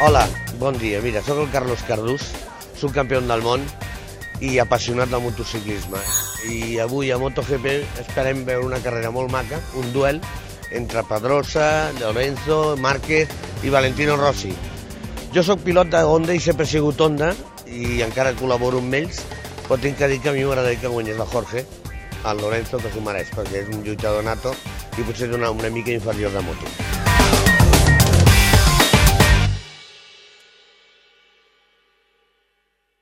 Hola, bon dia. Mira, sóc el Carlos Cardús, subcampió del món i apassionat del motociclisme. I avui a MotoGP esperem veure una carrera molt maca, un duel entre Pedrosa, Lorenzo, Márquez i Valentino Rossi. Jo sóc pilot de Honda i sempre he sigut Honda i encara col·laboro amb ells, però tinc que dir que a mi m'agradaria que guanyés la Jorge, el Lorenzo que s'ho mereix, perquè és un lluitador nato i potser una, una mica inferior de moto.